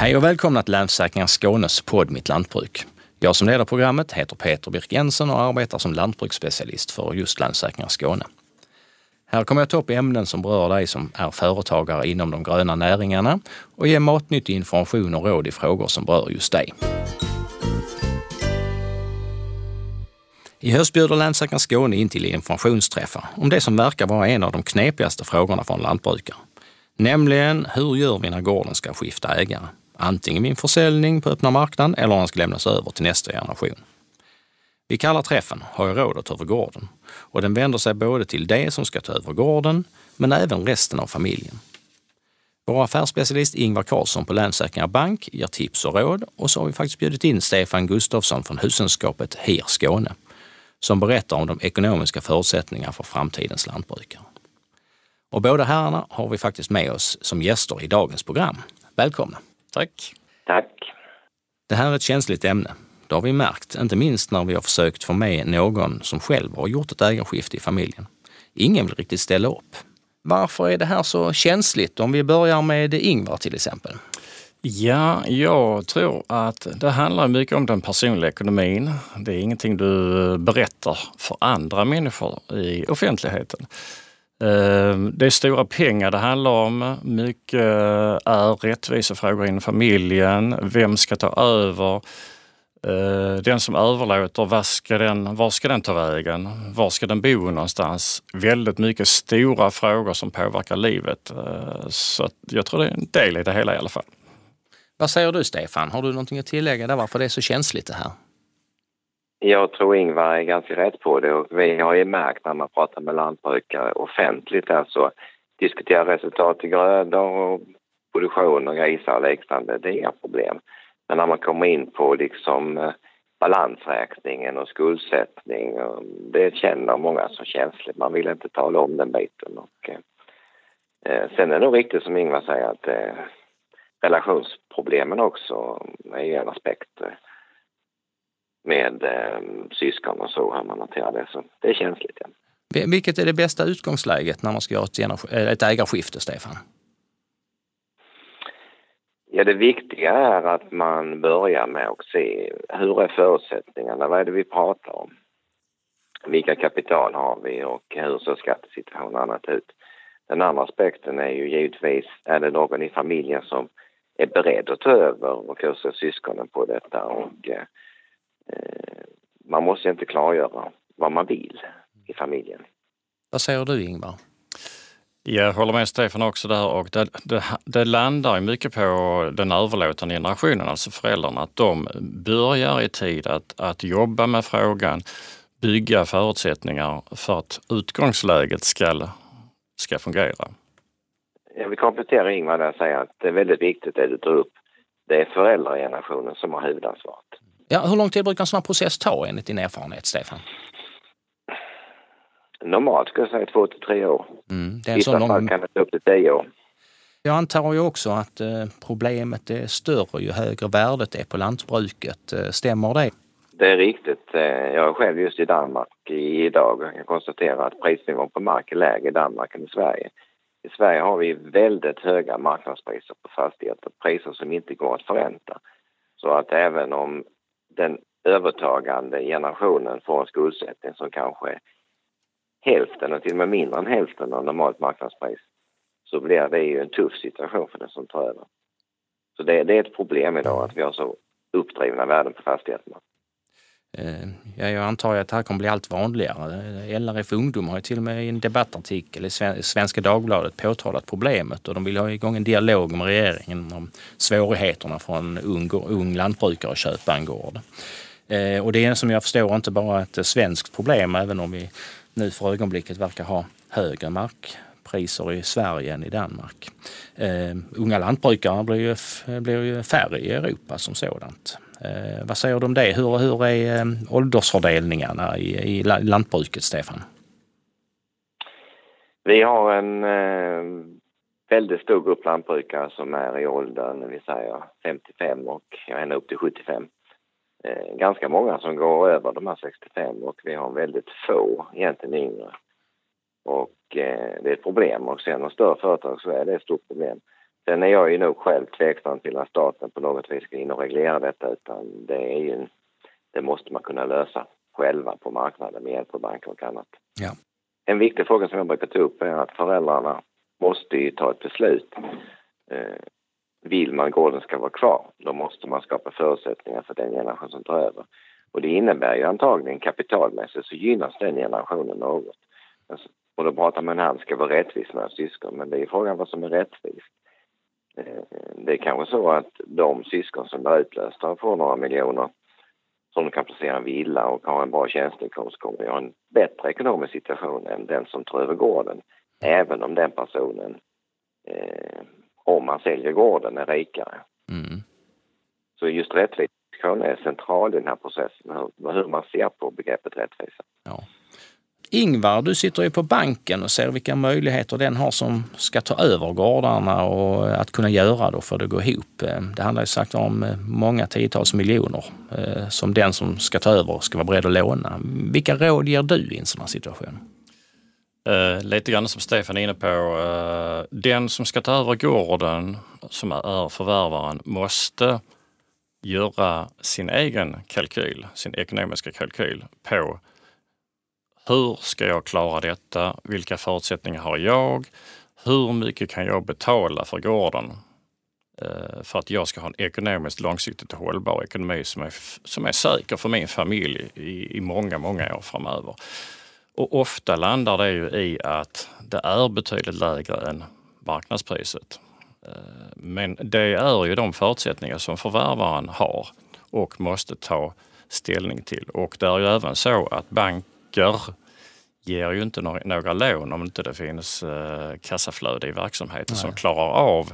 Hej och välkomna till Länsförsäkringar Skånes podd Mitt Lantbruk. Jag som leder programmet heter Peter Birk Jensen och arbetar som lantbruksspecialist för just Länsförsäkringar Skåne. Här kommer jag ta upp ämnen som berör dig som är företagare inom de gröna näringarna och ge matnyttig information och råd i frågor som berör just dig. I höst bjuder Länsförsäkringar Skåne in till informationsträffar om det som verkar vara en av de knepigaste frågorna för en lantbrukare. Nämligen, hur gör vi när gården ska skifta ägare? Antingen vid en försäljning på öppna marknaden eller om den ska lämnas över till nästa generation. Vi kallar träffen Har jag råd att ta över gården? Och den vänder sig både till de som ska ta över gården, men även resten av familjen. Vår affärsspecialist Ingvar Karlsson på Länssäkringar Bank ger tips och råd och så har vi faktiskt bjudit in Stefan Gustafsson från husenskapet HIR Skåne som berättar om de ekonomiska förutsättningarna för framtidens lantbrukare. Och båda herrarna har vi faktiskt med oss som gäster i dagens program. Välkomna! Tack! Tack! Det här är ett känsligt ämne. Det har vi märkt, inte minst när vi har försökt få med någon som själv har gjort ett ägarskifte i familjen. Ingen vill riktigt ställa upp. Varför är det här så känsligt? Om vi börjar med Ingvar till exempel. Ja, jag tror att det handlar mycket om den personliga ekonomin. Det är ingenting du berättar för andra människor i offentligheten. Ehm, det är stora pengar det handlar om. Mycket eh, är rättvisefrågor inom familjen. Vem ska ta över? Ehm, den som överlåter, var ska, den, var ska den ta vägen? Var ska den bo någonstans? Väldigt mycket stora frågor som påverkar livet. Ehm, så jag tror det är en del i det hela i alla fall. Vad säger du Stefan? Har du någonting att tillägga där varför det är så känsligt det här? Jag tror Ingvar är ganska rätt på det och vi har ju märkt när man pratar med lantbrukare offentligt alltså diskuterar resultat i grödor och produktion och grisar och liknande, det är inga problem. Men när man kommer in på liksom eh, balansräkningen och skuldsättning, eh, det känner många som känsligt. Man vill inte tala om den biten. Och, eh, eh sen är det nog riktigt som Ingvar säger att eh, relationsproblemen också är en aspekt. Med eh, syskon och så, hur man hanterar det. Så det är känsligt. Ja. Vilket är det bästa utgångsläget när man ska göra ett, eh, ett ägarskifte, Stefan? Ja, det viktiga är att man börjar med att se hur är förutsättningarna, vad är det vi pratar om? Vilka kapital har vi och hur ser skattesituationen annat ut? Den andra aspekten är ju givetvis, är det någon i familjen som är beredd att ta över och hur ser syskonen på detta? Och, Eh, man måste inte klargöra vad man vill i familjen. Vad säger du Ingvar? Jag håller med Stefan också där och det, det, det landar mycket på den överlåtande generationen, alltså föräldrarna, att de börjar i tid att, att jobba med frågan, bygga förutsättningar för att utgångsläget ska, ska fungera. Jag vill komplettera Ingvar där och säga att det är väldigt viktigt det du tar upp. Det är föräldragenerationen som har huvudansvaret. Ja, hur lång tid brukar en sån här process ta enligt din erfarenhet, Stefan? Normalt skulle jag säga två till tre år. Mm, I vissa lång... fall kan det ta upp till tio år. Jag antar ju också att eh, problemet är större ju högre värdet är på lantbruket. Eh, stämmer det? Det är riktigt. Eh, jag är själv just i Danmark idag och kan konstatera att prisnivån på mark är lägre i Danmark än i Sverige. I Sverige har vi väldigt höga marknadspriser på fastigheter, priser som inte går att förränta. Så att även om den övertagande generationen får en skuldsättning som kanske är hälften och till och med mindre än hälften av normalt marknadspris så blir det ju en tuff situation för den som tar över. Så det, det är ett problem idag att vi har så uppdrivna värden på fastigheterna. Eh, ja, jag antar att det här kommer bli allt vanligare. LRF Ungdom har ju till och med i en debattartikel i Svenska Dagbladet påtalat problemet och de vill ha igång en dialog med regeringen om svårigheterna för en ung, ung lantbrukare att köpa en gård. Eh, och det är som jag förstår inte bara ett svenskt problem, även om vi nu för ögonblicket verkar ha högre mark priser i Sverige än i Danmark. Eh, unga lantbrukare blir ju, blir ju färre i Europa som sådant. Eh, vad säger du om det? Hur, hur är eh, åldersfördelningarna i, i lantbruket, Stefan? Vi har en eh, väldigt stor grupp lantbrukare som är i åldern, vi säger 55 och ända upp till 75. Eh, ganska många som går över de här 65 och vi har väldigt få egentligen yngre. Och eh, det är ett problem och sen de större företag så är det ett stort problem. Sen är jag ju nog själv tveksam till att staten på något vis ska in och reglera detta utan det är ju, det måste man kunna lösa själva på marknaden med hjälp av banker och annat. Ja. En viktig fråga som jag brukar ta upp är att föräldrarna måste ju ta ett beslut. Eh, vill man gården ska vara kvar, då måste man skapa förutsättningar för den generation som tar över. Och det innebär ju antagligen kapitalmässigt så gynnas den generationen något. Alltså, och då pratar man här, ska vara rättvist med syskon, men det är frågan vad som är rättvist. Eh, det är kanske så att de syskon som blir utlösta får några miljoner som kan placera en villa och har en bra tjänsteinkomst kommer att ha en bättre ekonomisk situation än den som tar över gården. Även om den personen, eh, om man säljer gården, är rikare. Mm. Så just rättvisa är central i den här processen, hur, hur man ser på begreppet rättvisa. Ja. Ingvar, du sitter ju på banken och ser vilka möjligheter den har som ska ta över gårdarna och eh, att kunna göra det för att gå ihop. Eh, det handlar ju sagt om eh, många tiotals miljoner som den som ska ta över ska vara beredd att låna. Vilka råd ger du i en sån här situation? Uh, lite grann som Stefan är inne på, uh, den som ska ta över gården, som är förvärvaren, måste göra sin egen kalkyl, sin ekonomiska kalkyl på hur ska jag klara detta? Vilka förutsättningar har jag? Hur mycket kan jag betala för gården? Eh, för att jag ska ha en ekonomiskt långsiktigt hållbar ekonomi som är, som är säker för min familj i, i många, många år framöver. Och ofta landar det ju i att det är betydligt lägre än marknadspriset. Eh, men det är ju de förutsättningar som förvärvaren har och måste ta ställning till. Och det är ju även så att banker ger ju inte några, lån om inte det finns eh, kassaflöde i verksamheten Nej. som klarar av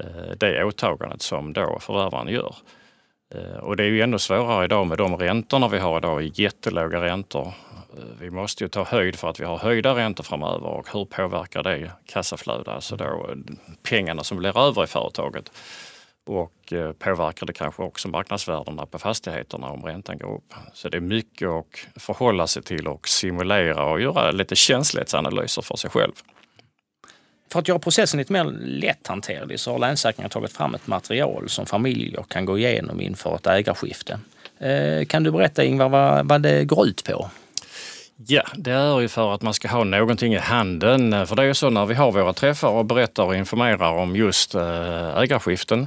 eh, det åtagandet som då förvärvaren gör. Eh, och det är ju ännu svårare idag med de räntorna vi har idag, jättelåga räntor. Eh, vi måste ju ta höjd för att vi har höjda räntor framöver och hur påverkar det kassaflödet, alltså då pengarna som blir över i företaget och eh, påverkar det kanske också marknadsvärdena på fastigheterna om räntan går upp. Så det är mycket att förhålla sig till och simulera och göra lite känslighetsanalyser för sig själv. För att göra processen lite mer lätthanterlig så har Länssäkringar tagit fram ett material som familjer kan gå igenom inför ett ägarskifte. Eh, kan du berätta Ingvar vad det går ut på? Ja, det är ju för att man ska ha någonting i handen. För det är ju så när vi har våra träffar och berättar och informerar om just eh, ägarskiften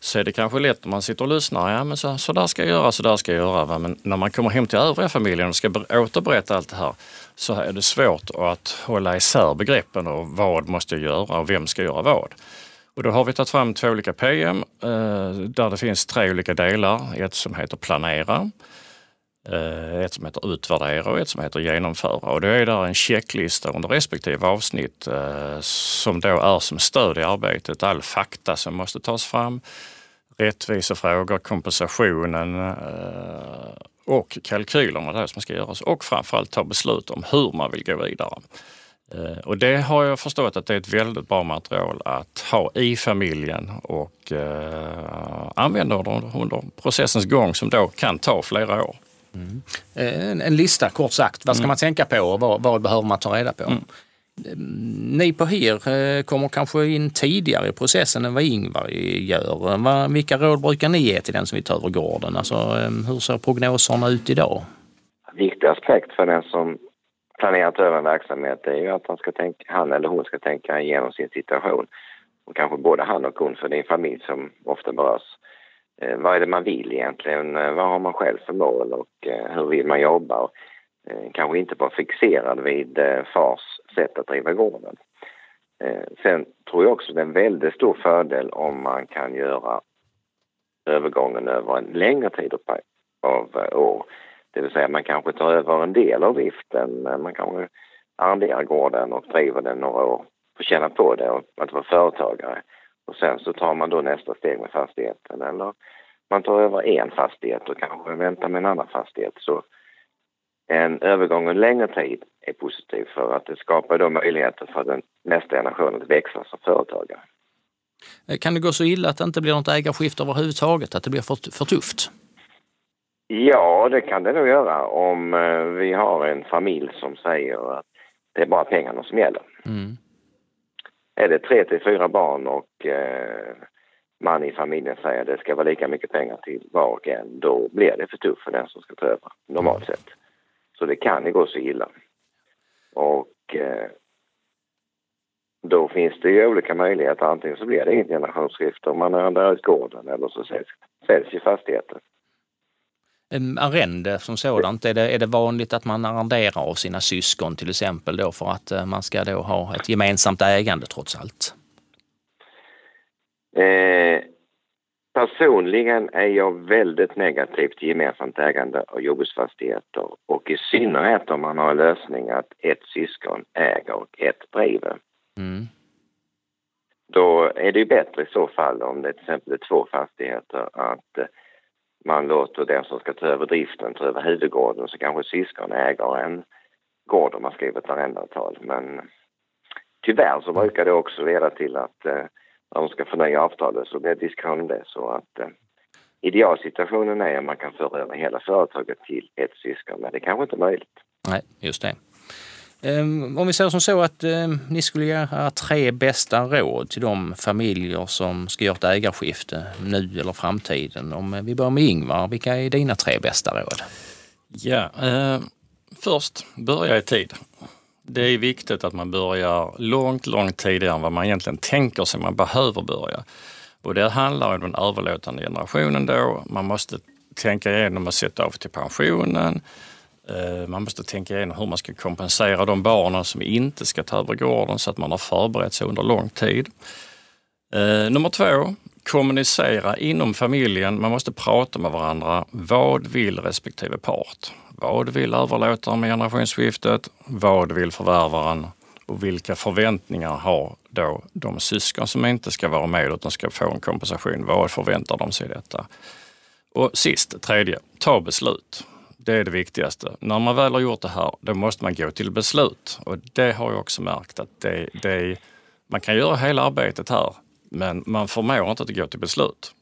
så är det kanske lätt om man sitter och lyssnar. Ja, men så, så där ska jag göra, så där ska jag göra. Va? Men när man kommer hem till övriga familjen och ska återberätta allt det här så är det svårt att hålla isär begreppen och vad måste jag göra och vem ska göra vad. Och då har vi tagit fram två olika PM eh, där det finns tre olika delar. Ett som heter planera Eh, ett som heter utvärdera och ett som heter genomföra. Och då är där en checklista under respektive avsnitt eh, som då är som stöd i arbetet. All fakta som måste tas fram, rättvisefrågor, kompensationen eh, och kalkylerna där som ska göras och framförallt ta beslut om hur man vill gå vidare. Och det har jag förstått att det är ett väldigt bra material att ha i familjen och använda under processens gång som då kan ta flera år. Mm. En, en, lista kort sagt. Vad ska mm. man tänka på och vad, vad behöver man ta reda på? Mm. Ni på HIR eh, kommer kanske in tidigare i processen än vad Ingvar gör. Vilka råd brukar ni ge till den som vill ta över gården? Alltså, hur ser prognoserna ut idag? En viktig aspekt för den som planerar att över en verksamhet är ju att han, ska tänka, han eller hon ska tänka igenom sin situation. Och kanske både han och hon, för det är en familj som ofta berörs. Eh, vad är det man vill egentligen? Eh, vad har man själv för mål och eh, hur vill man jobba? Och, eh, kanske inte vara fixerad vid eh, fars sätt att driva gården. Sen tror jag också det är en väldigt stor fördel om man kan göra övergången över en längre tid av år. Det vill säga man kanske tar över en del av driften, man kanske arrenderar gården och driver den några år, får känna på det och att vara företagare. Och sen så tar man då nästa steg med fastigheten eller man tar över en fastighet och kanske väntar med en annan fastighet. Så en övergång en längre tid är positiv för att det skapar då möjligheter för den nästa generationen att växa som företagare. Eh, kan det gå så illa att det inte blir något ägarskifte överhuvudtaget, att det blir för, för tufft? Ja, det kan det nog göra om eh, vi har en familj som säger att det är bara pengarna som gäller. Mm är det tre till fyra barn och eh, man i familjen säger att det ska vara lika mycket pengar till var och en, då blir det för tufft för den som ska ta över, normalt sett. Så det kan ju gå så illa. Och eh, då finns det ju olika möjligheter. Antingen så blir det inget generationsskifte om man arrenderar ut gården eller så säljs, säljs ju fastigheten. Arrende som sådant, är det, är det vanligt att man arrenderar av sina syskon till exempel då för att eh, man ska då ha ett gemensamt ägande trots allt? Eh, personligen är jag väldigt negativ till gemensamt ägande av jordbruksfastigheter och i synnerhet om man har en lösning att ett syskon äger och ett driver. Mm. Då är det ju bättre i så fall om det till exempel är två fastigheter att eh, man låter den som ska ta över driften ta över huvudgården så kanske syskon äger en gård om man skriver ett arrendeavtal. Men tyvärr så brukar det också leda till att eh, när de ska förnya avtalet så blir det diskussion om det. Så att eh, idealsituationen är att man kan föra över hela företaget till ett syskon, men det kanske inte är möjligt. Nej, just det. Ehm, om vi säger som så att eh, ni skulle ge era tre bästa råd till de familjer som ska göra ett ägarskifte nu eller framtiden. Om eh, vi börjar med Ingvar, vilka är dina tre bästa råd? Ja, eh, först börja i tid. Det är viktigt att man börjar långt, långt tidigare än vad man egentligen tänker sig man behöver börja. Och det handlar om den överlåtande generationen då. Man måste tänka igenom att sätta av till pensionen. Eh, man måste tänka igenom hur man ska kompensera de barnen som inte ska ta över gården så att man har förberett sig under lång tid. Eh, nummer två, kommunicera inom familjen. Man måste prata med varandra. Vad vill respektive part? Vad vill överlåtaren med generationsskiftet? Vad vill förvärvaren? Och vilka förväntningar har då de syskon som inte ska vara med utan ska få en kompensation? Vad förväntar de sig i detta? Och sist, tredje, ta beslut. Det är det viktigaste. När man väl har gjort det här, då måste man gå till beslut. Och det har jag också märkt att det, det, man kan göra hela arbetet här, men man förmår inte att gå till beslut.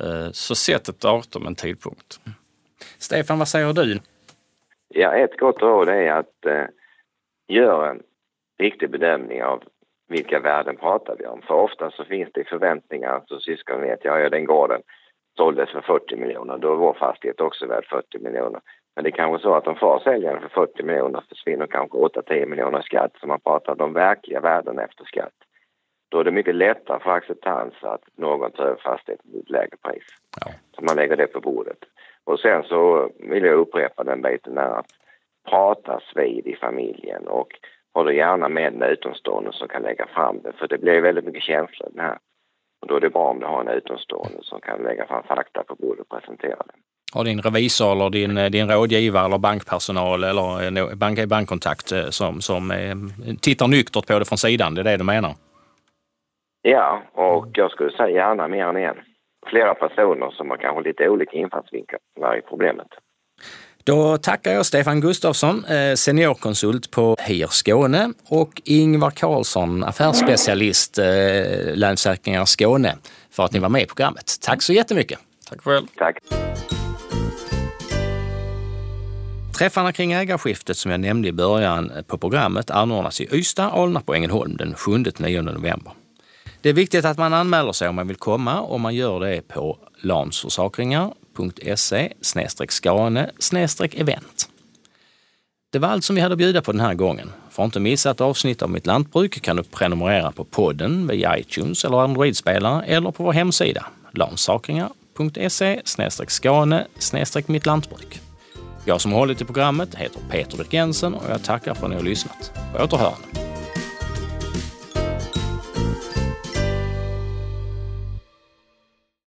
Eh, så sätt ett datum, en tidpunkt. Stefan, vad säger du? Ja, ett gott råd är att eh, göra en riktig bedömning av vilka värden pratar vi om. För ofta så finns det förväntningar, så syskon vet, ja, den gården såldes för 40 miljoner, då är vår fastighet också värd 40 miljoner. Men det är kanske så att om far säljer den för 40 miljoner försvinner kanske 8-10 miljoner skatt, så man pratar om de verkliga värdena efter skatt. Då är det mycket lättare för acceptans att någon tar över fastigheten till ett lägre pris. Ja. Så man lägger det på bordet. Och sen så vill jag upprepa den biten där att pratas vid i familjen och då gärna med en utomstående som kan lägga fram det för det blir väldigt mycket känslor i den här. Och då är det bra om du har en utomstående som kan lägga fram fakta på bordet och presentera det. Har din revisor eller din, din rådgivare eller bankpersonal eller bank, bankkontakt eh, som, som eh, tittar nyktert på det från sidan, det är det du menar? Ja, och jag skulle säga gärna mer än en flera personer som har kanske lite olika infallsvinklar i problemet. Då tackar jag Stefan Gustafsson, eh, seniorkonsult på HIR Skåne och Ingvar Karlsson, affärsspecialist eh, Länsförsäkringar Skåne, för att ni var med i programmet. Tack så jättemycket! Tack själv! Tack! Träffarna kring ägarskiftet som jag nämnde i början på programmet anordnas i Ystad, Alnarp och Ängelholm den 7-9 november. Det är viktigt att man anmäler sig om man vill komma och man gör det på lansförsäkringar.se skane event. Det var allt som vi hade att bjuda på den här gången. För att inte missa ett avsnitt av Mitt Lantbruk kan du prenumerera på podden via iTunes eller Android-spelare eller på vår hemsida lansakringar.se skane mittlantbruk. Jag som hållit i programmet heter Peter Birk och jag tackar för att ni har lyssnat. På återhörande.